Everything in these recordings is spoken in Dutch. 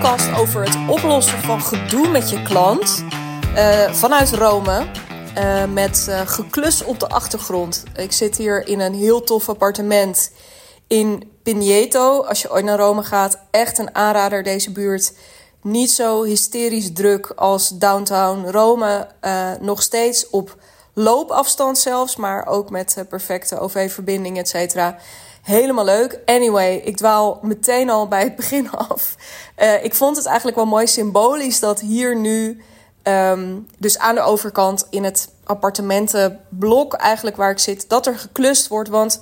podcast over het oplossen van gedoe met je klant uh, vanuit Rome. Uh, met uh, geklus op de achtergrond. Ik zit hier in een heel tof appartement in Pineto. Als je ooit naar Rome gaat, echt een aanrader deze buurt. Niet zo hysterisch druk als downtown Rome. nog steeds op loopafstand zelfs, maar ook met perfecte OV-verbinding, et cetera helemaal leuk. Anyway, ik dwaal meteen al bij het begin af. Uh, ik vond het eigenlijk wel mooi symbolisch dat hier nu, um, dus aan de overkant in het appartementenblok eigenlijk waar ik zit, dat er geklust wordt. Want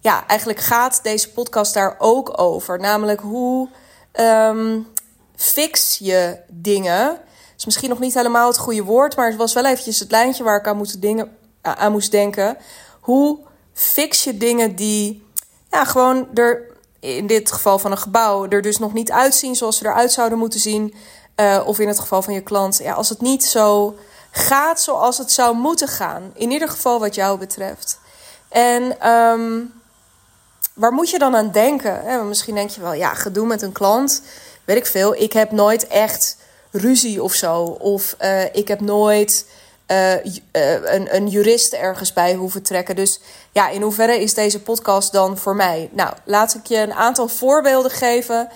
ja, eigenlijk gaat deze podcast daar ook over. Namelijk hoe um, fix je dingen. is misschien nog niet helemaal het goede woord, maar het was wel eventjes het lijntje waar ik aan moest, dingen, aan moest denken. Hoe fix je dingen die ja, gewoon er, in dit geval van een gebouw, er dus nog niet uitzien zoals ze eruit zouden moeten zien. Uh, of in het geval van je klant, ja, als het niet zo gaat zoals het zou moeten gaan. In ieder geval wat jou betreft. En um, waar moet je dan aan denken? Hè? Misschien denk je wel, ja, gedoe met een klant. Weet ik veel. Ik heb nooit echt ruzie of zo. Of uh, ik heb nooit uh, een, een jurist ergens bij hoeven trekken. Dus ja, in hoeverre is deze podcast dan voor mij? Nou, laat ik je een aantal voorbeelden geven.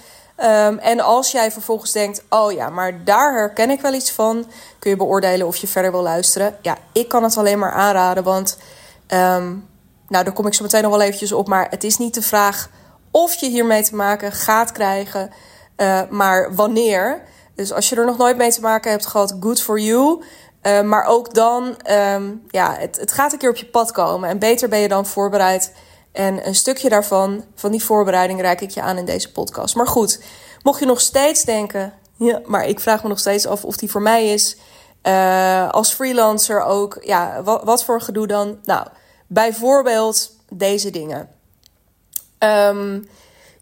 Um, en als jij vervolgens denkt: oh ja, maar daar herken ik wel iets van, kun je beoordelen of je verder wil luisteren. Ja, ik kan het alleen maar aanraden, want um, nou, daar kom ik zo meteen nog wel eventjes op. Maar het is niet de vraag of je hiermee te maken gaat krijgen, uh, maar wanneer. Dus als je er nog nooit mee te maken hebt gehad, good for you. Uh, maar ook dan, um, ja, het, het gaat een keer op je pad komen. En beter ben je dan voorbereid. En een stukje daarvan, van die voorbereiding, reik ik je aan in deze podcast. Maar goed, mocht je nog steeds denken, ja, maar ik vraag me nog steeds af of die voor mij is. Uh, als freelancer ook, ja, wat, wat voor gedoe dan? Nou, bijvoorbeeld deze dingen. Um,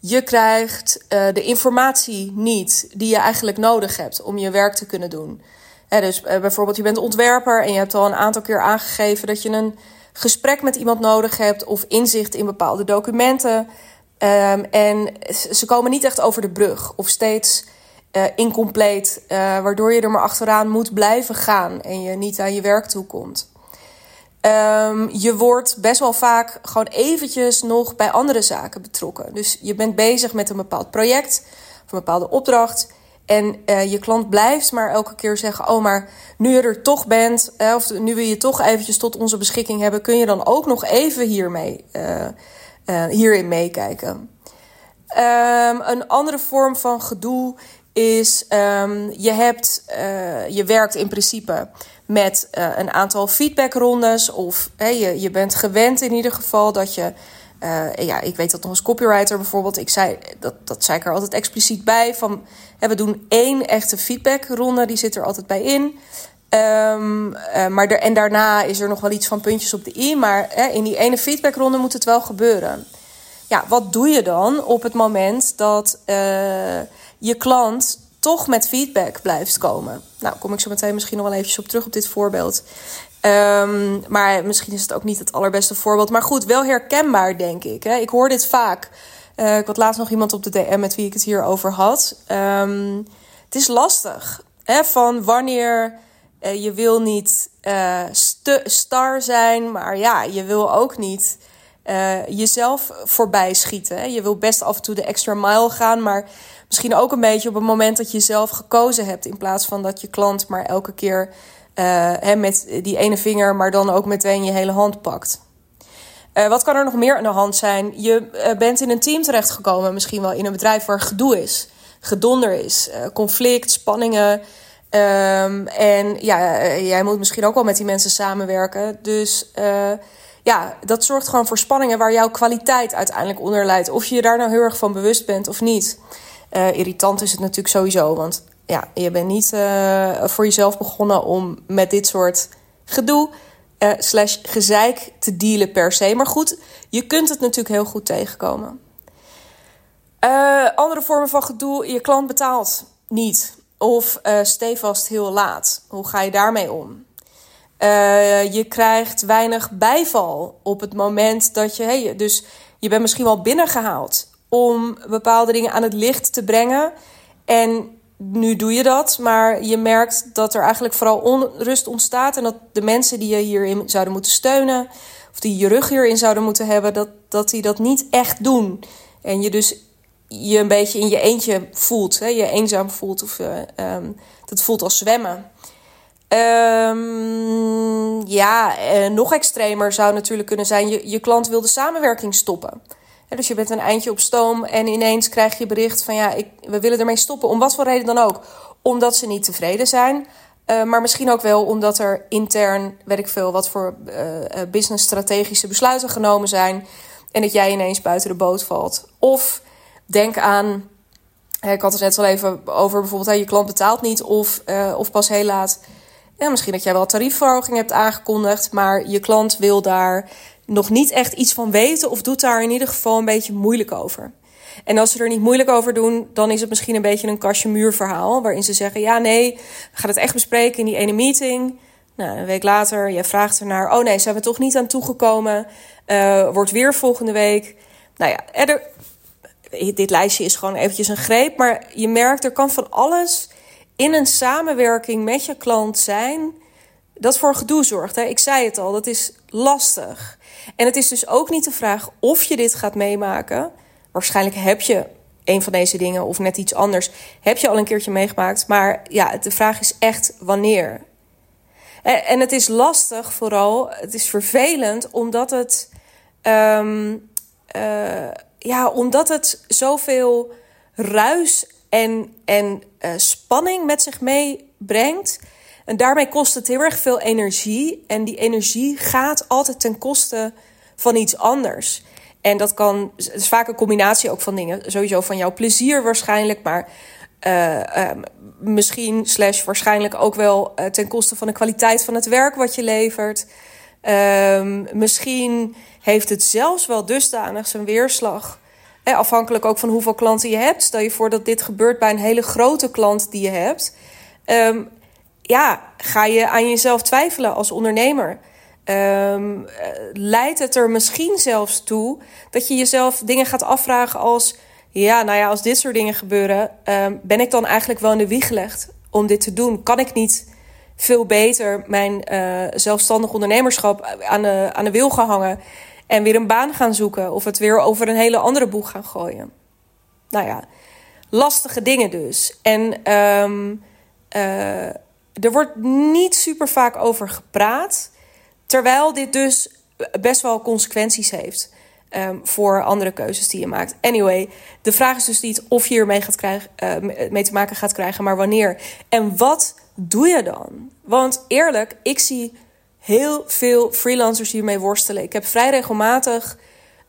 je krijgt uh, de informatie niet die je eigenlijk nodig hebt om je werk te kunnen doen dus uh, bijvoorbeeld, je bent ontwerper en je hebt al een aantal keer aangegeven dat je een gesprek met iemand nodig hebt of inzicht in bepaalde documenten. Um, en ze komen niet echt over de brug of steeds uh, incompleet, waardoor je er maar achteraan moet blijven gaan en je niet aan je werk toe komt. Um, je wordt best wel vaak gewoon eventjes nog bij andere zaken betrokken. Dus je bent bezig met een bepaald project een bepaalde opdracht. En uh, je klant blijft maar elke keer zeggen: Oh, maar nu je er toch bent, of nu we je toch eventjes tot onze beschikking hebben, kun je dan ook nog even hiermee, uh, hierin meekijken. Um, een andere vorm van gedoe is: um, je, hebt, je werkt in principe met een aantal feedbackrondes, of je, je bent gewend in ieder geval dat je uh, ja, ik weet dat nog als copywriter bijvoorbeeld. Ik zei, dat, dat zei ik er altijd expliciet bij. Van, hè, we doen één echte feedbackronde, die zit er altijd bij in. Um, uh, maar er, en daarna is er nog wel iets van puntjes op de i. Maar hè, in die ene feedbackronde moet het wel gebeuren. Ja, wat doe je dan op het moment dat uh, je klant toch met feedback blijft komen? Nou, kom ik zo meteen misschien nog wel eventjes op terug op dit voorbeeld. Um, maar misschien is het ook niet het allerbeste voorbeeld. Maar goed, wel herkenbaar, denk ik. Hè? Ik hoor dit vaak. Uh, ik had laatst nog iemand op de DM met wie ik het hier over had. Um, het is lastig. Hè? Van wanneer uh, je wil niet uh, star zijn, maar ja, je wil ook niet jezelf voorbij schieten. Hè? Je wil best af en toe de extra mile gaan, maar misschien ook een beetje op het moment dat je zelf gekozen hebt. In plaats van dat je klant maar elke keer uh, met die ene vinger, maar dan ook meteen je hele hand pakt. Uh, wat kan er nog meer aan de hand zijn? Je uh, bent in een team terechtgekomen, misschien wel in een bedrijf waar gedoe is, gedonder is, conflict, spanningen. Um, en ja, jij moet misschien ook wel met die mensen samenwerken. Dus ja, dat zorgt gewoon voor spanningen waar jouw kwaliteit uiteindelijk onder leidt. Of je je daar nou heel erg van bewust bent of niet. irritant is het natuurlijk sowieso, want ja, je bent niet uh, voor jezelf begonnen om met dit soort gedoe uh, slash gezeik te dealen per se. Maar goed, je kunt het natuurlijk heel goed tegenkomen. Uh, andere vormen van gedoe, je klant betaalt niet. Of stevast heel laat. Hoe ga je daarmee om? je krijgt weinig bijval op het moment dat je... Hey, dus je bent misschien wel binnengehaald om bepaalde dingen aan het licht te brengen... En nu doe je dat, maar je merkt dat er eigenlijk vooral onrust ontstaat. En dat de mensen die je hierin zouden moeten steunen, of die je rug hierin zouden moeten hebben, dat, dat die dat niet echt doen. En je dus je een beetje in je eentje voelt, hè? je eenzaam voelt, of uh, dat voelt als zwemmen. Um, ja, uh, nog extremer zou natuurlijk kunnen zijn: je, je klant wil de samenwerking stoppen. Dus je bent een eindje op stoom en ineens krijg je bericht van ja, ik, we willen ermee stoppen. Om wat voor reden dan ook. Omdat ze niet tevreden zijn. Uh, maar misschien ook wel omdat er intern, weet ik veel, wat voor uh, business strategische besluiten genomen zijn. En dat jij ineens buiten de boot valt. Of denk aan, ik had het net al even over bijvoorbeeld, je klant betaalt niet of, of pas heel laat. Ja, misschien dat jij wel tariefverhoging hebt aangekondigd, maar je klant wil daar nog niet echt iets van weten of doet daar in ieder geval een beetje moeilijk over. En als ze er niet moeilijk over doen, dan is het misschien een beetje een kastje verhaal. Waarin ze zeggen: Ja, nee, we gaan het echt bespreken in die ene meeting. Nou, een week later, je vraagt ernaar: Oh nee, ze hebben toch niet aan toegekomen. Uh, wordt weer volgende week. Nou ja, er, dit lijstje is gewoon eventjes een greep. Maar je merkt, er kan van alles in een samenwerking met je klant zijn dat voor gedoe zorgt. Hè? Ik zei het al, dat is lastig. En het is dus ook niet de vraag of je dit gaat meemaken. Waarschijnlijk heb je een van deze dingen of net iets anders. Heb je al een keertje meegemaakt. Maar ja, de vraag is echt wanneer. En het is lastig vooral, het is vervelend omdat het, um, uh, ja, omdat het zoveel ruis en, en uh, spanning met zich meebrengt. En daarmee kost het heel erg veel energie. En die energie gaat altijd ten koste van iets anders. En dat kan, het is vaak een combinatie ook van dingen. Sowieso van jouw plezier waarschijnlijk, maar uh, um, misschien slash waarschijnlijk ook wel uh, ten koste van de kwaliteit van het werk wat je levert. Um, misschien heeft het zelfs wel dusdanig zijn weerslag. Eh, afhankelijk ook van hoeveel klanten je hebt. Stel je voor dat dit gebeurt bij een hele grote klant die je hebt. Um, ja, ga je aan jezelf twijfelen als ondernemer? Um, leidt het er misschien zelfs toe dat je jezelf dingen gaat afvragen als: ja, nou ja, als dit soort dingen gebeuren, um, ben ik dan eigenlijk wel in de wieg gelegd om dit te doen? Kan ik niet veel beter mijn uh, zelfstandig ondernemerschap aan de, aan de wil gaan hangen en weer een baan gaan zoeken of het weer over een hele andere boeg gaan gooien? Nou ja, lastige dingen dus. En um, er wordt niet super vaak over gepraat. Terwijl dit dus best wel consequenties heeft um, voor andere keuzes die je maakt. Anyway, de vraag is dus niet of je hiermee gaat krijgen, uh, mee te maken gaat krijgen, maar wanneer. En wat doe je dan? Want eerlijk, ik zie heel veel freelancers hiermee worstelen. Ik heb vrij regelmatig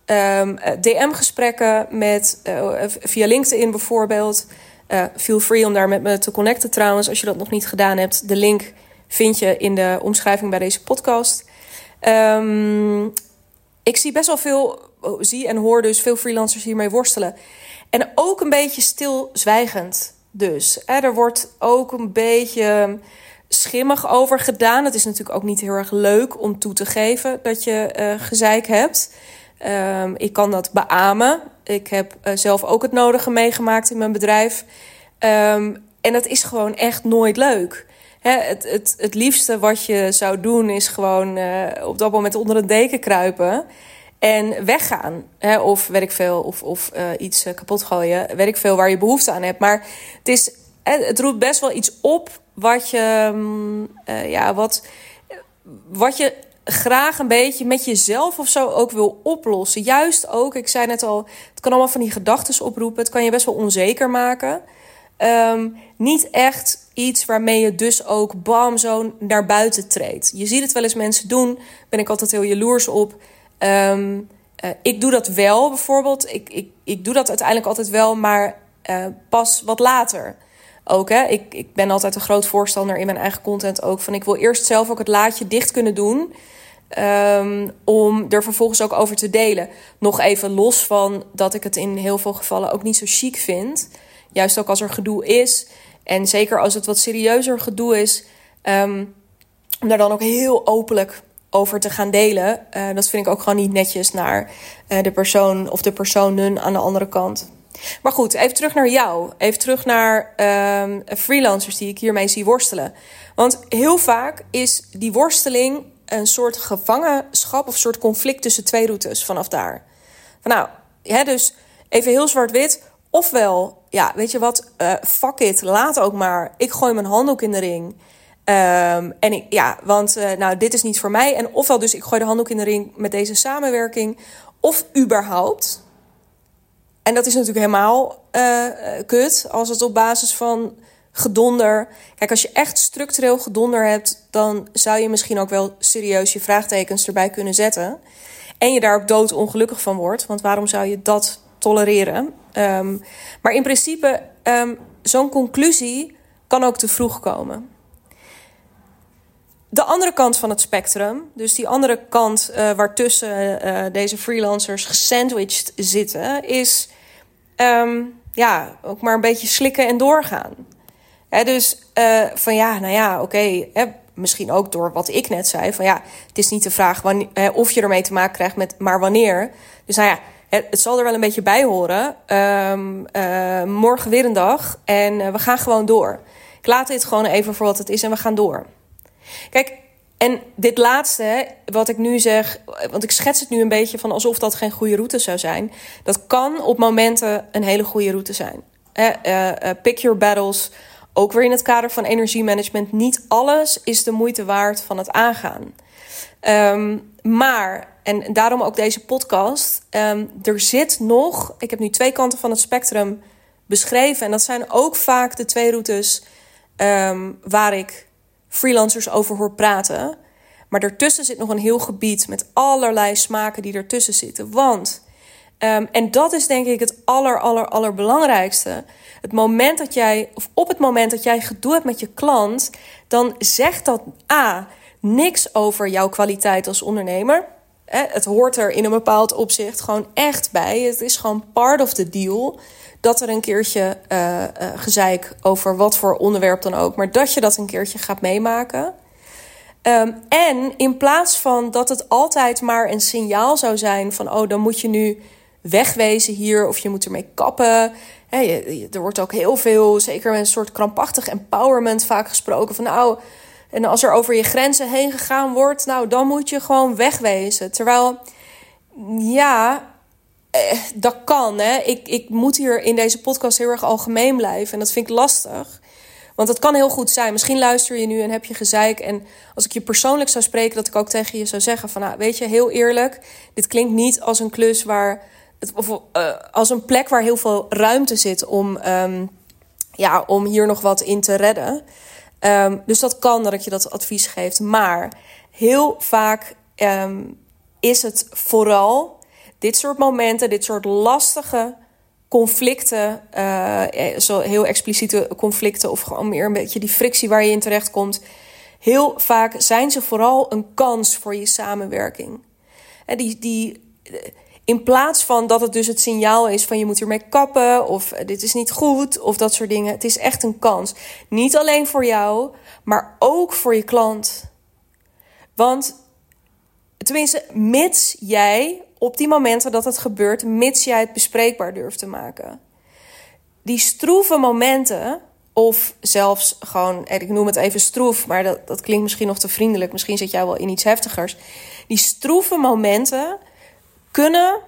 um, DM-gesprekken met uh, via LinkedIn bijvoorbeeld. Uh, feel free om daar met me te connecten trouwens, als je dat nog niet gedaan hebt. De link vind je in de omschrijving bij deze podcast. Um, ik zie best wel veel, oh, zie en hoor dus veel freelancers hiermee worstelen. En ook een beetje stilzwijgend dus. Er wordt ook een beetje schimmig over gedaan. Het is natuurlijk ook niet heel erg leuk om toe te geven dat je uh, gezeik hebt. Um, ik kan dat beamen. Ik heb uh, zelf ook het nodige meegemaakt in mijn bedrijf. Um, en dat is gewoon echt nooit leuk. Hè, het, het, het liefste wat je zou doen is gewoon uh, op dat moment onder een deken kruipen en weggaan. Hè, of weet ik veel, of, of uh, iets kapot gooien. Weet ik veel waar je behoefte aan hebt. Maar het, is, het roept best wel iets op wat je, um, ja, wat, wat je graag een beetje met jezelf of zo ook wil oplossen. Juist ook, ik zei net al, het kan allemaal van die gedachten oproepen. Het kan je best wel onzeker maken. Um, niet echt iets waarmee je dus ook bam zo naar buiten treedt. Je ziet het wel eens mensen doen. Ben ik altijd heel jaloers op. Um, uh, ik doe dat wel bijvoorbeeld. Ik, ik, ik doe dat uiteindelijk altijd wel, maar uh, pas wat later ook. Hè. Ik, ik ben altijd een groot voorstander in mijn eigen content ook. Van ik wil eerst zelf ook het laadje dicht kunnen doen. Um, om er vervolgens ook over te delen. Nog even los van dat ik het in heel veel gevallen ook niet zo chic vind. Juist ook als er gedoe is. En zeker als het wat serieuzer gedoe is. Um, om daar dan ook heel openlijk over te gaan delen. Uh, dat vind ik ook gewoon niet netjes naar uh, de persoon of de personen aan de andere kant. Maar goed, even terug naar jou. Even terug naar um, freelancers die ik hiermee zie worstelen. Want heel vaak is die worsteling een soort gevangenschap of een soort conflict tussen twee routes vanaf daar. Van nou, hè, dus even heel zwart-wit. Ofwel, ja, weet je wat, uh, fuck it, laat ook maar. Ik gooi mijn handdoek in de ring. Um, en ik, ja, want uh, nou, dit is niet voor mij. En ofwel dus ik gooi de handdoek in de ring met deze samenwerking. Of überhaupt. En dat is natuurlijk helemaal uh, kut als het op basis van gedonder. Kijk, als je echt structureel gedonder hebt, dan zou je misschien ook wel serieus je vraagtekens erbij kunnen zetten. En je daar ook dood ongelukkig van wordt. Want waarom zou je dat tolereren? Um, maar in principe, um, zo'n conclusie kan ook te vroeg komen. De andere kant van het spectrum, dus die andere kant uh, waartussen deze freelancers gesandwiched zitten, is um, ja, ook maar een beetje slikken en doorgaan. Dus uh, van ja, nou ja, oké. Misschien ook door wat ik net zei. Van ja, het is niet de vraag wanneer, of je ermee te maken krijgt met maar wanneer. Dus nou ja, het, zal er wel een beetje bij horen. Um, morgen weer een dag en uh, we gaan gewoon door. Ik laat dit gewoon even voor wat het is en we gaan door. Kijk, en dit laatste, wat ik nu zeg, want ik schets het nu een beetje van alsof dat geen goede route zou zijn. Dat kan op momenten een hele goede route zijn. Uh, pick your battles. Ook weer in het kader van energiemanagement. Niet alles is de moeite waard van het aangaan. Um, maar, en daarom ook deze podcast. Um, er zit nog, ik heb nu twee kanten van het spectrum beschreven. En dat zijn ook vaak de twee routes um, waar ik freelancers over hoor praten. Maar daartussen zit nog een heel gebied met allerlei smaken die ertussen zitten. Want, um, en dat is denk ik het aller, aller, allerbelangrijkste. Het moment dat jij, of op het moment dat jij gedoe hebt met je klant, dan zegt dat A. niks over jouw kwaliteit als ondernemer. Het hoort er in een bepaald opzicht gewoon echt bij. Het is gewoon part of the deal dat er een keertje uh, uh, gezeik over wat voor onderwerp dan ook, maar dat je dat een keertje gaat meemaken. Um, en in plaats van dat het altijd maar een signaal zou zijn van, oh, dan moet je nu wegwezen hier of je moet ermee kappen. Er wordt ook heel veel, zeker met een soort krampachtig empowerment vaak gesproken van, nou, en als er over je grenzen heen gegaan wordt, nou, dan moet je gewoon wegwezen. Terwijl, ja, eh, dat kan. Hè? Ik, ik moet hier in deze podcast heel erg algemeen blijven. En dat vind ik lastig. Want het kan heel goed zijn. Misschien luister je nu en heb je gezeik. En als ik je persoonlijk zou spreken, dat ik ook tegen je zou zeggen: van nou, weet je, heel eerlijk, dit klinkt niet als een klus waar. Het, of, uh, als een plek waar heel veel ruimte zit om, um, ja, om hier nog wat in te redden. Um, dus dat kan dat ik je dat advies geef. Maar heel vaak um, is het vooral dit soort momenten, dit soort lastige conflicten, uh, zo heel expliciete conflicten of gewoon meer een beetje die frictie waar je in terecht komt. Heel vaak zijn ze vooral een kans voor je samenwerking. En die, die, in plaats van dat het dus het signaal is van je moet ermee kappen of dit is niet goed of dat soort dingen. Het is echt een kans. Niet alleen voor jou, maar ook voor je klant. Want tenminste, mits jij op die momenten dat het gebeurt, mits jij het bespreekbaar durft te maken. Die stroeve momenten, of zelfs gewoon, ik noem het even stroef, maar dat, dat klinkt misschien nog te vriendelijk, misschien zit jij wel in iets heftigers. Die stroeve momenten kunnen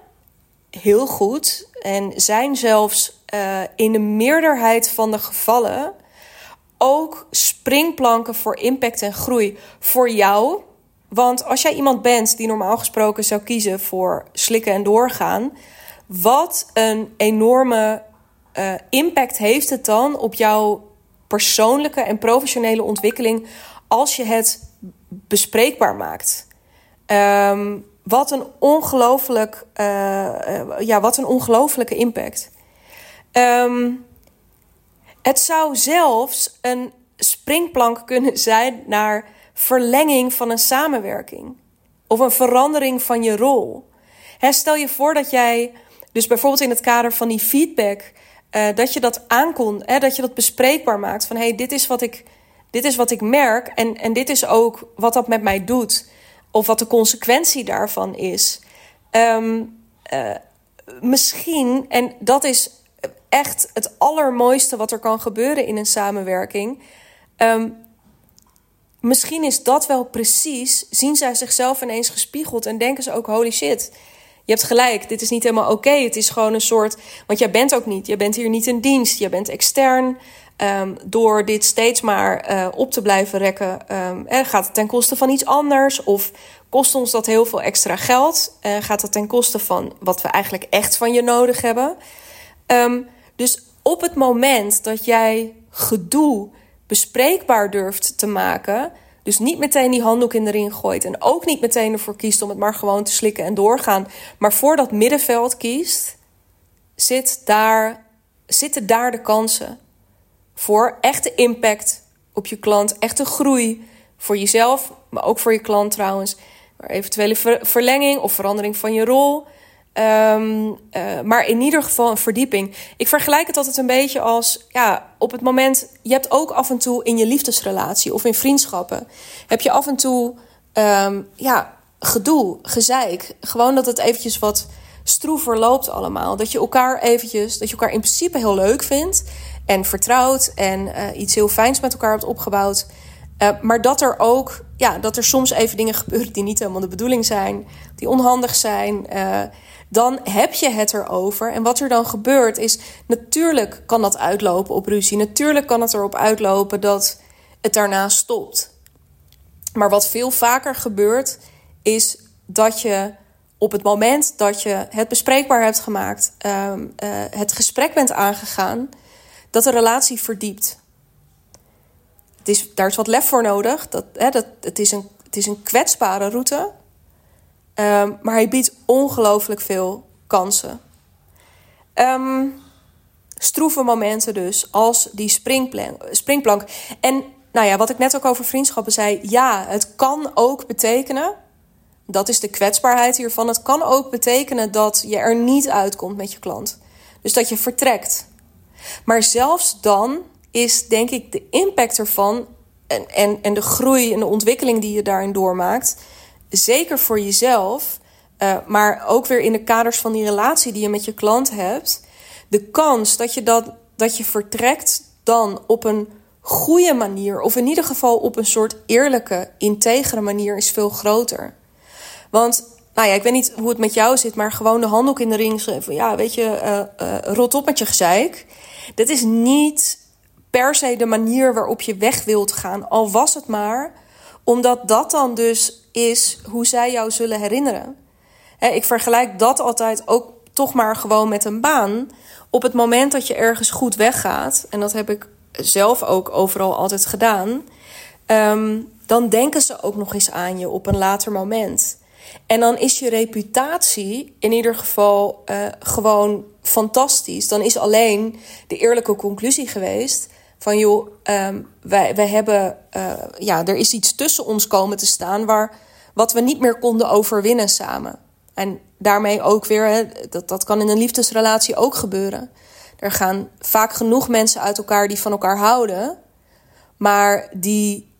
heel goed en zijn zelfs uh, in de meerderheid van de gevallen ook springplanken voor impact en groei voor jou want als jij iemand bent die normaal gesproken zou kiezen voor slikken en doorgaan, wat een enorme uh, impact heeft het dan op jouw persoonlijke en professionele ontwikkeling als je het bespreekbaar maakt? Um, wat een ongelooflijk, uh, uh, ja, wat een ongelofelijke impact. Um, het zou zelfs een springplank kunnen zijn naar verlenging van een samenwerking of een verandering van je rol. stel je voor dat jij, dus bijvoorbeeld in het kader van die feedback, uh, dat je dat aankon, dat je dat bespreekbaar maakt. Van hey, dit is wat ik, dit is wat ik merk en, en dit is ook wat dat met mij doet. Of wat de consequentie daarvan is. Um, uh, misschien, en dat is echt het allermooiste wat er kan gebeuren in een samenwerking. Ehm, misschien is dat wel precies. Zien zij zichzelf ineens gespiegeld en denken ze ook: holy shit. Je hebt gelijk, dit is niet helemaal oké. Het is gewoon een soort. Want jij bent ook niet. Je bent hier niet in dienst. Je bent extern. Ehm, door dit steeds maar uh, op te blijven rekken, um, gaat het ten koste van iets anders? Of kost ons dat heel veel extra geld? Uh, gaat dat ten koste van wat we eigenlijk echt van je nodig hebben? Um, dus op het moment dat jij gedoe bespreekbaar durft te maken, dus niet meteen die handdoek in de ring gooit en ook niet meteen ervoor kiest om het maar gewoon te slikken en doorgaan, maar voor dat middenveld kiest, zit daar, zitten daar de kansen voor echte impact op je klant, echte groei voor jezelf, maar ook voor je klant trouwens. Maar eventuele verlenging of verandering van je rol. Um, uh, maar in ieder geval een verdieping. Ik vergelijk het altijd een beetje als, ja, op het moment, je hebt ook af en toe in je liefdesrelatie of in vriendschappen, heb je af en toe, um, ja, gedoe, gezeik. Gewoon dat het eventjes wat stroever loopt allemaal. Dat je elkaar eventjes, dat je elkaar in principe heel leuk vindt en vertrouwt en uh, iets heel fijns met elkaar hebt opgebouwd. Uh, maar dat er ook, ja, dat er soms even dingen gebeuren die niet helemaal de bedoeling zijn, die onhandig zijn. Dan heb je het erover. En wat er dan gebeurt is, natuurlijk kan dat uitlopen op ruzie. Natuurlijk kan het erop uitlopen dat het daarna stopt. Maar wat veel vaker gebeurt, is dat je op het moment dat je het bespreekbaar hebt gemaakt, uh, uh, het gesprek bent aangegaan, dat de relatie verdiept. Het is, daar is wat lef voor nodig. Dat, hè, dat, het, is een, het is een kwetsbare route. Um, maar hij biedt ongelooflijk veel kansen. Um, stroeve momenten dus, als die springplank. En nou ja, wat ik net ook over vriendschappen zei. Ja, het kan ook betekenen. Dat is de kwetsbaarheid hiervan. Het kan ook betekenen dat je er niet uitkomt met je klant. Dus dat je vertrekt. Maar zelfs dan is denk ik de impact ervan en, en de groei en de ontwikkeling die je daarin doormaakt, zeker voor jezelf, uh, maar ook weer in de kaders van die relatie die je met je klant hebt, de kans dat je, dat, dat je vertrekt dan op een goede manier, of in ieder geval op een soort eerlijke, integere manier, is veel groter. Want, nou ja, ik weet niet hoe het met jou zit, maar gewoon de handdoek in de ring schrijven. Ja, weet je, uh, uh, rot op met je gezeik. Dit is niet per se de manier waarop je weg wilt gaan. Al was het maar omdat dat dan dus is hoe zij jou zullen herinneren. ik vergelijk dat altijd ook toch maar gewoon met een baan. Op het moment dat je ergens goed weggaat, en dat heb ik zelf ook overal altijd gedaan, ehm, dan denken ze ook nog eens aan je op een later moment. En dan is je reputatie in ieder geval uh, gewoon fantastisch. Dan is alleen de eerlijke conclusie geweest van joh, um, wij, wij hebben, uh, ja, er is iets tussen ons komen te staan waar wat we niet meer konden overwinnen samen. En daarmee ook weer, hè, dat, dat kan in een liefdesrelatie ook gebeuren. Er gaan vaak genoeg mensen uit elkaar die van elkaar houden, maar die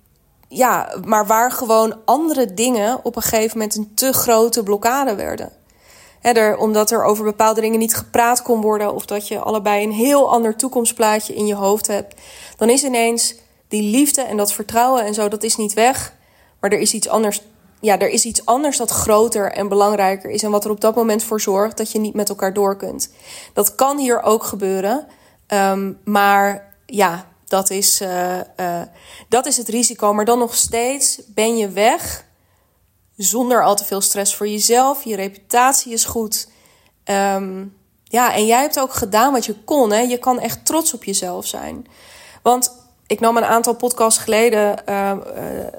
ja, maar waar gewoon andere dingen op een gegeven moment een te grote blokkade werden. Er, omdat er over bepaalde dingen niet gepraat kon worden, of dat je allebei een heel ander toekomstplaatje in je hoofd hebt, dan is ineens die liefde en dat vertrouwen en zo, dat is niet weg. Maar er is iets anders. Ja, er is iets anders dat groter en belangrijker is. En wat er op dat moment voor zorgt dat je niet met elkaar door kunt. Dat kan hier ook gebeuren. Um, maar ja, dat is, uh, uh, dat is het risico. Maar dan nog steeds ben je weg zonder al te veel stress voor jezelf. Je reputatie is goed. Um, ja, en jij hebt ook gedaan wat je kon. Hè? Je kan echt trots op jezelf zijn. Want ik nam een aantal podcasts geleden uh,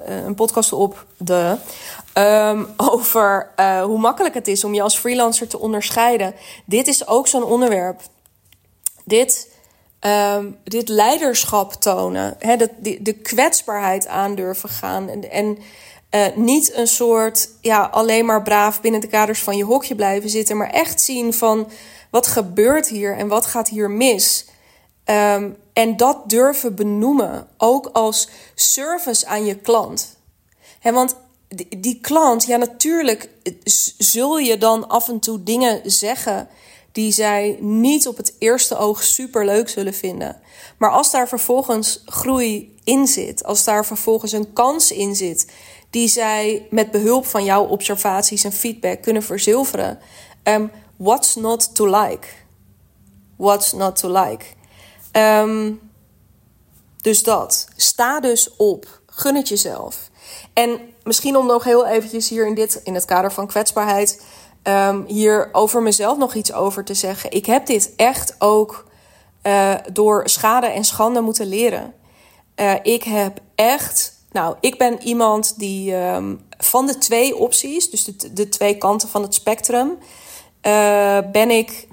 een podcast op de, um, over hoe makkelijk het is om je als freelancer te onderscheiden. Dit is ook zo'n onderwerp. Dit dit leiderschap tonen. Hè, de, de, de kwetsbaarheid aandurven gaan. En, en uh, niet een soort ja, alleen maar braaf binnen de kaders van je hokje blijven zitten. Maar echt zien van wat gebeurt hier en wat gaat hier mis. Um, en dat durven benoemen. Ook als service aan je klant. Hè, want die klant, ja, natuurlijk zul je dan af en toe dingen zeggen die zij niet op het eerste oog super leuk zullen vinden. Maar als daar vervolgens groei in zit, als daar vervolgens een kans in zit, die zij met behulp van jouw observaties en feedback kunnen verzilveren. Um, what's not to like? What's not to like? Um, dus dat. Sta dus op. Gun het jezelf. En misschien om nog heel eventjes hier in dit, in het kader van kwetsbaarheid, um, hier over mezelf nog iets over te zeggen. Ik heb dit echt ook uh, door schade en schande moeten leren. Uh, ik heb echt, nou, ik ben iemand die um, van de twee opties, dus de, de twee kanten van het spectrum, uh, ben ik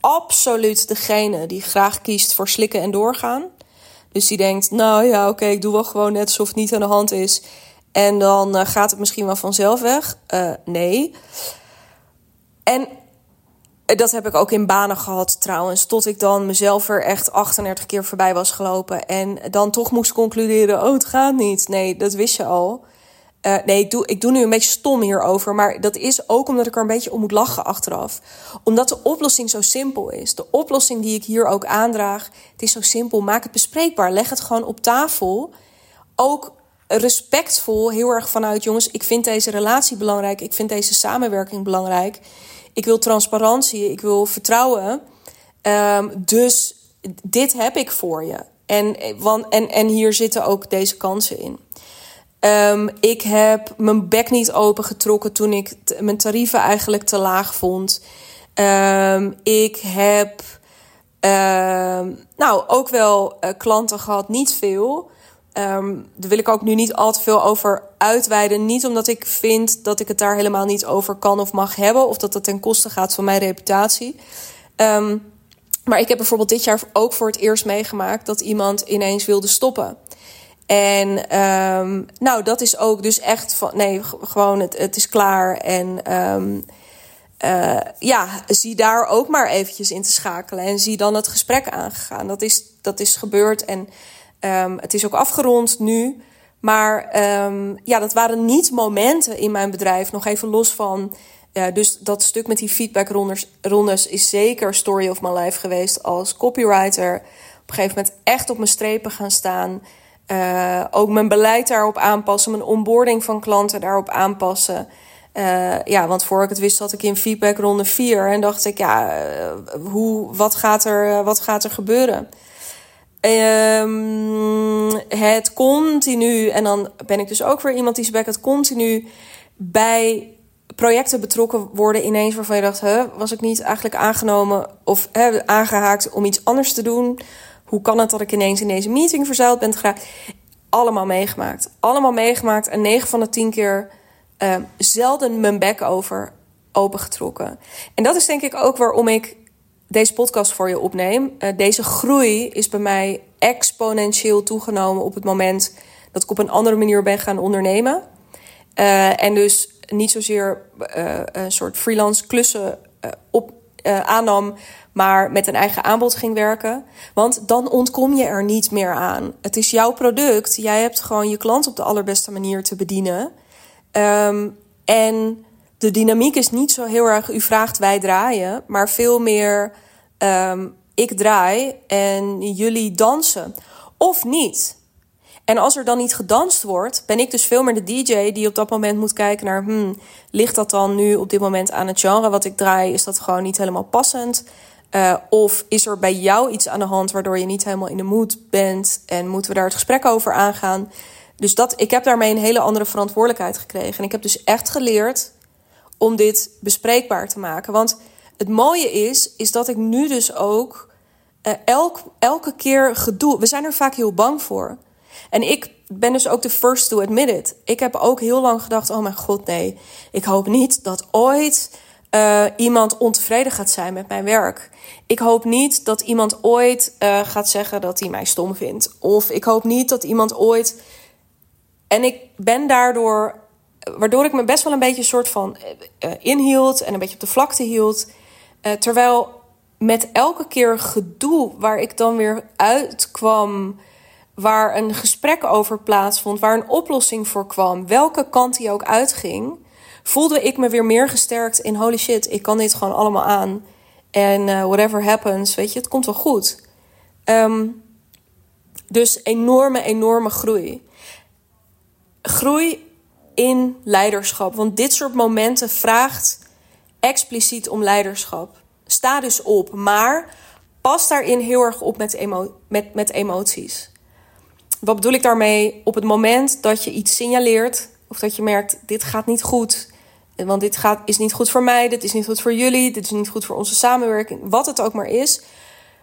absoluut degene die graag kiest voor slikken en doorgaan. Dus die denkt, nou ja, oké, ik doe wel gewoon net alsof het niet aan de hand is. En dan uh, gaat het misschien wel vanzelf weg. Nee. En dat heb ik ook in banen gehad trouwens. Tot ik dan mezelf er echt 38 keer voorbij was gelopen. En dan toch moest concluderen: oh, het gaat niet. Nee, dat wist je al. Uh, nee, ik doe, ik doe nu een beetje stom hierover. Maar dat is ook omdat ik er een beetje om moet lachen achteraf. Omdat de oplossing zo simpel is. De oplossing die ik hier ook aandraag. Het is zo simpel. Maak het bespreekbaar. Leg het gewoon op tafel. Ook respectvol. Heel erg vanuit jongens. Ik vind deze relatie belangrijk. Ik vind deze samenwerking belangrijk. Ik wil transparantie. Ik wil vertrouwen. Um, dus dit heb ik voor je. En, en, en hier zitten ook deze kansen in. Um, ik heb mijn bek niet opengetrokken toen ik mijn tarieven eigenlijk te laag vond. Um, ik heb nou ook wel uh, klanten gehad, niet veel. Um, daar wil ik ook nu niet al te veel over uitweiden. Niet omdat ik vind dat ik het daar helemaal niet over kan of mag hebben, of dat dat ten koste gaat van mijn reputatie. Um, maar ik heb bijvoorbeeld dit jaar ook voor het eerst meegemaakt dat iemand ineens wilde stoppen. En um, nou, dat is ook dus echt van nee, gewoon het, het is klaar. En uh, ja, zie daar ook maar eventjes in te schakelen. En zie dan het gesprek aangegaan. Dat is, dat is gebeurd en um, het is ook afgerond nu. Maar um, ja, dat waren niet momenten in mijn bedrijf, nog even los van. Dus dat stuk met die feedbackrondes rondes is zeker story of my life geweest als copywriter. Op een gegeven moment echt op mijn strepen gaan staan. Uh, ook mijn beleid daarop aanpassen, mijn onboarding van klanten daarop aanpassen. Uh, ja, want voor ik het wist zat ik in feedback ronde 4 en dacht ik, ja, uh, hoe, wat, gaat er, wat gaat er gebeuren? Um, het continu, en dan ben ik dus ook weer iemand die zegt het continu bij projecten betrokken worden ineens waarvan je dacht, huh, was ik niet eigenlijk aangenomen of hè, aangehaakt om iets anders te doen? Hoe kan het dat ik ineens in deze meeting verzeild ben geraakt? Allemaal meegemaakt. Allemaal meegemaakt. En 9 van de 10 keer uh, zelden mijn bek over opengetrokken. En dat is denk ik ook waarom ik deze podcast voor je opneem. Uh, deze groei is bij mij exponentieel toegenomen op het moment dat ik op een andere manier ben gaan ondernemen. Uh, en dus niet zozeer een soort freelance klussen op, aannam, maar met een eigen aanbod ging werken. Want dan ontkom je er niet meer aan. Het is jouw product. Jij hebt gewoon je klant op de allerbeste manier te bedienen. Um, en de dynamiek is niet zo heel erg u vraagt wij draaien, maar veel meer um, ik draai en jullie dansen. Of niet. En als er dan niet gedanst wordt, ben ik dus veel meer de DJ die op dat moment moet kijken naar, hmm, ligt dat dan nu op dit moment aan het genre wat ik draai? Is dat gewoon niet helemaal passend? Uh, of is er bij jou iets aan de hand waardoor je niet helemaal in de mood bent en moeten we daar het gesprek over aangaan? Dus dat, ik heb daarmee een hele andere verantwoordelijkheid gekregen. En ik heb dus echt geleerd om dit bespreekbaar te maken. Want het mooie is, is dat ik nu dus ook uh, elk, elke keer gedoe. We zijn er vaak heel bang voor. En ik ben dus ook de first to admit it. Ik heb ook heel lang gedacht: oh mijn god, nee. Ik hoop niet dat ooit uh, iemand ontevreden gaat zijn met mijn werk. Ik hoop niet dat iemand ooit uh, gaat zeggen dat hij mij stom vindt. Of ik hoop niet dat iemand ooit. En ik ben daardoor. Waardoor ik me best wel een beetje soort van uh, inhield en een beetje op de vlakte hield. terwijl met elke keer gedoe waar ik dan weer uitkwam. Waar een gesprek over plaatsvond, waar een oplossing voor kwam, welke kant die ook uitging voelde ik me weer meer gesterkt in holy shit, ik kan dit gewoon allemaal aan. En whatever happens, weet je, het komt wel goed. Um, dus enorme, enorme groei. Groei in leiderschap. Want dit soort momenten vraagt expliciet om leiderschap. Sta dus op, maar pas daarin heel erg op met, met, met emoties. Wat bedoel ik daarmee? Op het moment dat je iets signaleert of dat je merkt: dit gaat niet goed. Want dit gaat, is niet goed voor mij, dit is niet goed voor jullie, dit is niet goed voor onze samenwerking. Wat het ook maar is,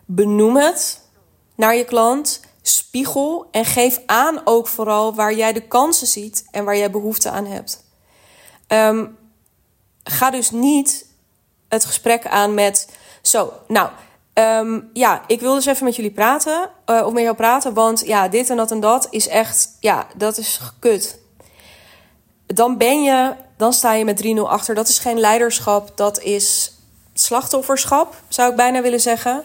benoem het naar je klant, spiegel en geef aan ook vooral waar jij de kansen ziet en waar jij behoefte aan hebt. Ehm, ga dus niet het gesprek aan met: Zo, nou, ehm, ja, ik wil dus even met jullie praten, uh, of met jou praten, want ja, dit en dat en dat is echt, ja, dat is kut. Dan ben je, dan sta je met 3-0 achter. Dat is geen leiderschap, dat is slachtofferschap, zou ik bijna willen zeggen.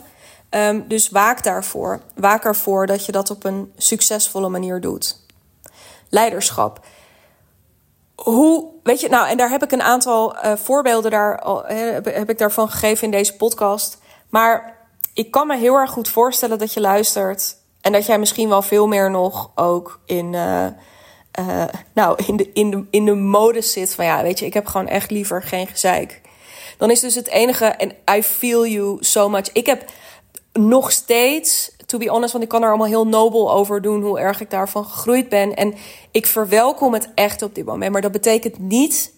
Um, dus waak daarvoor. Waak ervoor dat je dat op een succesvolle manier doet. Leiderschap hoe, weet je, nou, en daar heb ik een aantal uh, voorbeelden daar, al, heb, ik daarvan gegeven in deze podcast. Maar ik kan me heel erg goed voorstellen dat je luistert. En dat jij misschien wel veel meer nog ook in, uh, nou, in, de, in, de, in de mode zit van ja, weet je, ik heb gewoon echt liever geen gezeik. Dan is dus het enige, en I feel you so much. Ik heb nog steeds to be honest, want ik kan er allemaal heel nobel over doen hoe erg ik daarvan gegroeid ben. En ik verwelkom het echt op dit moment. Maar dat betekent niet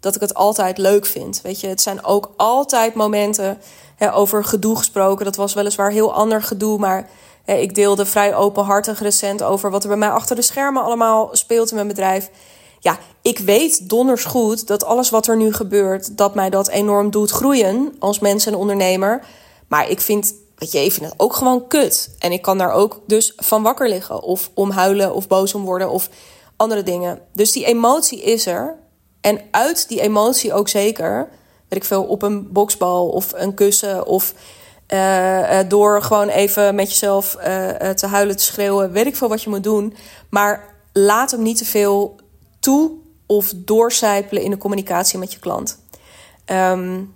dat ik het altijd leuk vind. Weet je, het zijn ook altijd momenten hè, over gedoe gesproken. Dat was weliswaar heel ander gedoe, maar hè, ik deelde vrij openhartig recent over wat er bij mij achter de schermen allemaal speelt in mijn bedrijf. Ja, ik weet donders goed dat alles wat er nu gebeurt, dat mij dat enorm doet groeien als mens en ondernemer. Maar ik vind weet je, even het ook gewoon kut. En ik kan daar ook dus van wakker liggen. Of om huilen of boos om worden of andere dingen. Dus die emotie is er. En uit die emotie ook zeker. Weet ik veel, op een boksbal of een kussen. Of uh, door gewoon even met jezelf uh, te huilen, te schreeuwen. Weet ik veel wat je moet doen. Maar laat hem niet te veel toe of doorcijpelen in de communicatie met je klant. Um,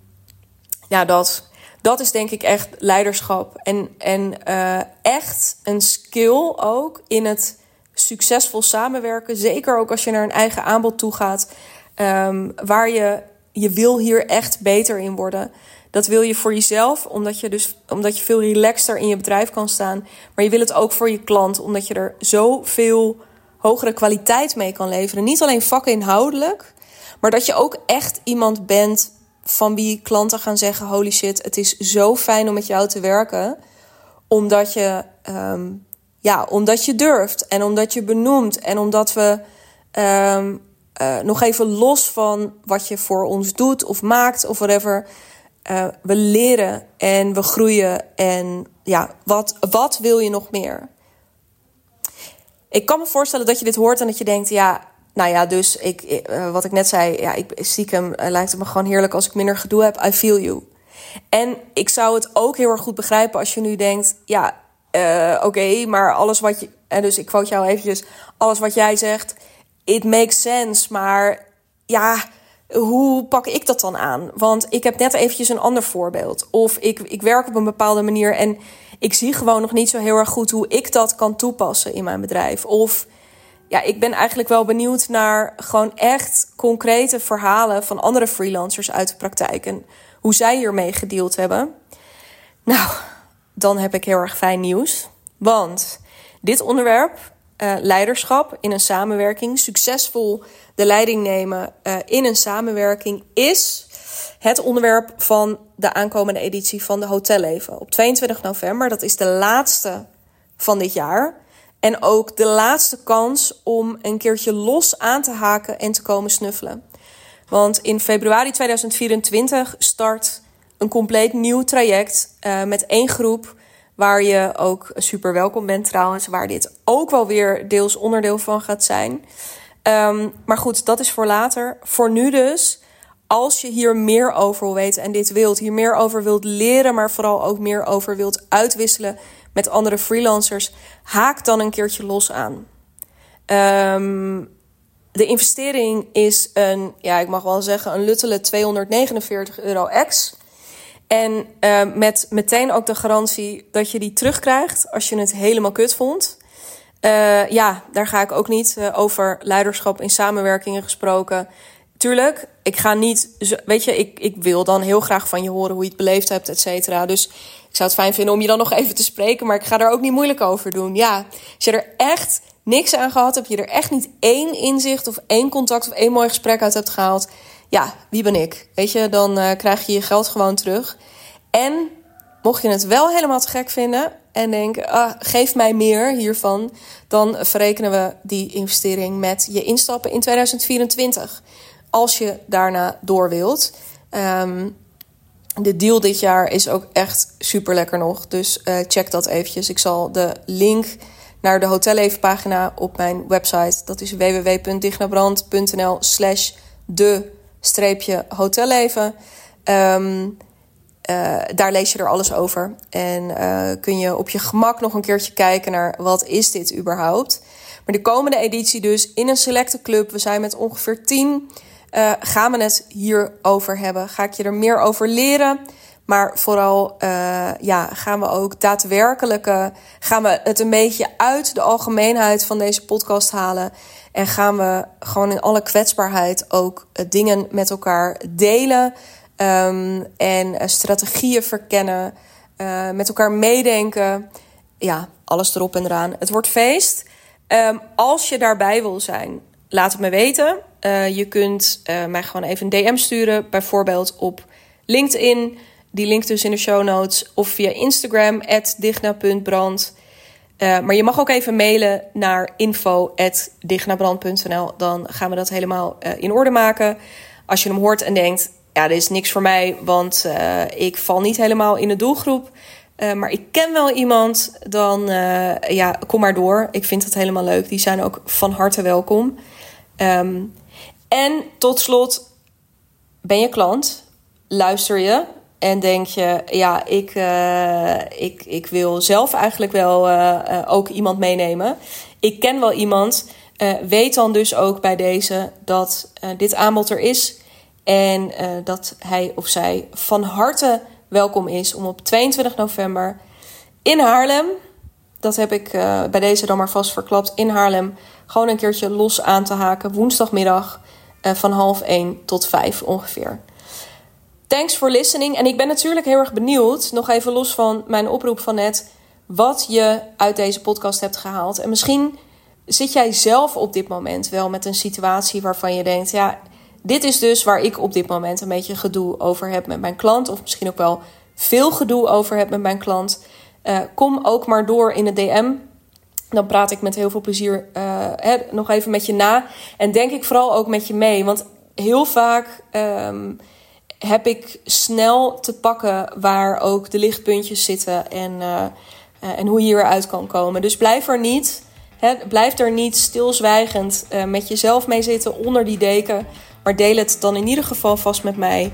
ja, dat dat is denk ik echt leiderschap. En, en uh, echt een skill ook in het succesvol samenwerken. Zeker ook als je naar een eigen aanbod toe gaat. Um, waar je, je wil hier echt beter in worden. Dat wil je voor jezelf, omdat je, dus, omdat je veel relaxter in je bedrijf kan staan. Maar je wil het ook voor je klant, omdat je er zoveel hogere kwaliteit mee kan leveren. Niet alleen vakinhoudelijk, maar dat je ook echt iemand bent van wie klanten gaan zeggen: Holy shit, het is zo fijn om met jou te werken. Omdat je, um, ja, omdat je durft en omdat je benoemt en omdat we um, uh, nog even los van wat je voor ons doet of maakt of whatever. Uh, we leren en we groeien. En ja, wat, wat wil je nog meer? Ik kan me voorstellen dat je dit hoort en dat je denkt: ja, nou ja, dus ik, eh, wat ik net zei, ja, ik, stiekem uh, lijkt het me gewoon heerlijk als ik minder gedoe heb. I feel you. En ik zou het ook heel erg goed begrijpen als je nu denkt, ja, uh, oké, maar alles wat je, en dus ik quote jou eventjes, alles wat jij zegt, it makes sense, maar ja, hoe pak ik dat dan aan? Want ik heb net eventjes een ander voorbeeld. Of ik, ik werk op een bepaalde manier en ik zie gewoon nog niet zo heel erg goed hoe ik dat kan toepassen in mijn bedrijf. Of ja, ik ben eigenlijk wel benieuwd naar gewoon echt concrete verhalen van andere freelancers uit de praktijk en hoe zij hiermee gedeeld hebben. Nou, dan heb ik heel erg fijn nieuws. Want dit onderwerp, uh, leiderschap in een samenwerking, succesvol de leiding nemen uh, in een samenwerking, is het onderwerp van de aankomende editie van de Hotelleven op 22 november. Dat is de laatste van dit jaar. En ook de laatste kans om een keertje los aan te haken en te komen snuffelen. Want in februari 2024 start een compleet nieuw traject uh, met één groep. Waar je ook super welkom bent trouwens. Waar dit ook wel weer deels onderdeel van gaat zijn. Um, maar goed, dat is voor later. Voor nu dus, als je hier meer over wil weten en dit wilt, hier meer over wilt leren, maar vooral ook meer over wilt uitwisselen met andere freelancers, haak dan een keertje los aan. Um, de investering is een, ja, ik mag wel zeggen, een luttele 249 euro ex. En uh, met meteen ook de garantie dat je die terugkrijgt als je het helemaal kut vond. Uh, ja, daar ga ik ook niet uh, over leiderschap in samenwerkingen gesproken. Tuurlijk, ik ga niet. Weet je, ik, ik wil dan heel graag van je horen hoe je het beleefd hebt, et cetera. Dus ik zou het fijn vinden om je dan nog even te spreken. Maar ik ga er ook niet moeilijk over doen. Ja, als je er echt niks aan gehad hebt, je er echt niet één inzicht of één contact of één mooi gesprek uit hebt gehaald. Ja, wie ben ik? Weet je, dan uh, krijg je je geld gewoon terug. En mocht je het wel helemaal te gek vinden en denken, ah, geef mij meer hiervan, dan verrekenen we die investering met je instappen in 2024. Als je daarna door wilt. Um, de deal dit jaar is ook echt super lekker nog. Dus uh, check dat eventjes. Ik zal de link naar de hotellevenpagina op mijn website. Dat is www.dignabrand.nl slash de streepje hotelleven. Um, uh, daar lees je er alles over. En uh, kun je op je gemak nog een keertje kijken naar wat is dit überhaupt. Maar de komende editie dus in een selecte club. We zijn met ongeveer 10. Uh, gaan we het hierover hebben? Ga ik je er meer over leren? Maar vooral uh, ja, gaan we ook daadwerkelijk gaan we het een beetje uit de algemeenheid van deze podcast halen. En gaan we gewoon in alle kwetsbaarheid ook dingen met elkaar delen. Um, en strategieën verkennen. Met elkaar meedenken. Ja, alles erop en eraan. Het wordt feest. Um, als je daarbij wil zijn, laat het me weten. Uh, je kunt uh, mij gewoon even een DM sturen. Bijvoorbeeld op LinkedIn. Die link dus in de show notes. Of via Instagram, digna.brand. Uh, maar je mag ook even mailen naar info.dignabrand.nl. Dan gaan we dat helemaal in orde maken. Als je hem hoort en denkt ja, dit is niks voor mij, want ik val niet helemaal in de doelgroep. Maar ik ken wel iemand, dan ja, kom maar door. Ik vind het helemaal leuk. Die zijn ook van harte welkom. Um, en tot slot, ben je klant? Luister je en denk je, ja, ik, ik, ik wil zelf eigenlijk wel ook iemand meenemen. Ik ken wel iemand. weet dan dus ook bij deze dat dit aanbod er is. En dat hij of zij van harte welkom is om op 22 november in Haarlem, dat heb ik bij deze dan maar vast verklapt, in Haarlem gewoon een keertje los aan te haken. Woensdagmiddag uh, van half 1 tot 5 ongeveer. Thanks for listening. En ik ben natuurlijk heel erg benieuwd, nog even los van mijn oproep van net, wat je uit deze podcast hebt gehaald. En misschien zit jij zelf op dit moment wel met een situatie waarvan je denkt, ja, dit is dus waar ik op dit moment een beetje gedoe over heb met mijn klant. Of misschien ook wel veel gedoe over heb met mijn klant. Uh, kom ook maar door in de DM. Dan praat ik met heel veel plezier uh, hè, nog even met je na. En denk ik vooral ook met je mee. Want heel vaak um, heb ik snel te pakken waar ook de lichtpuntjes zitten. En, uh, en hoe je hieruit kan komen. Dus blijf er niet. Hè, blijf er niet stilzwijgend met jezelf mee zitten onder die deken. Maar deel het dan in ieder geval vast met mij.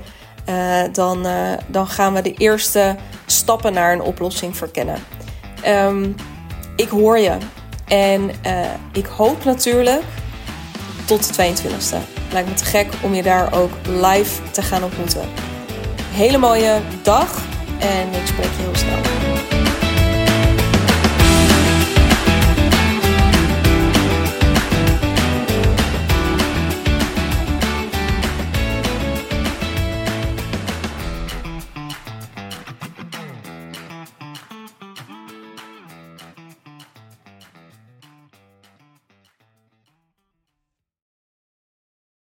Dan, dan gaan we de eerste stappen naar een oplossing verkennen. Um, ik hoor je. En uh, ik hoop natuurlijk tot de 22e. Lijkt me te gek om je daar ook live te gaan ontmoeten. Hele mooie dag en ik spreek je heel snel.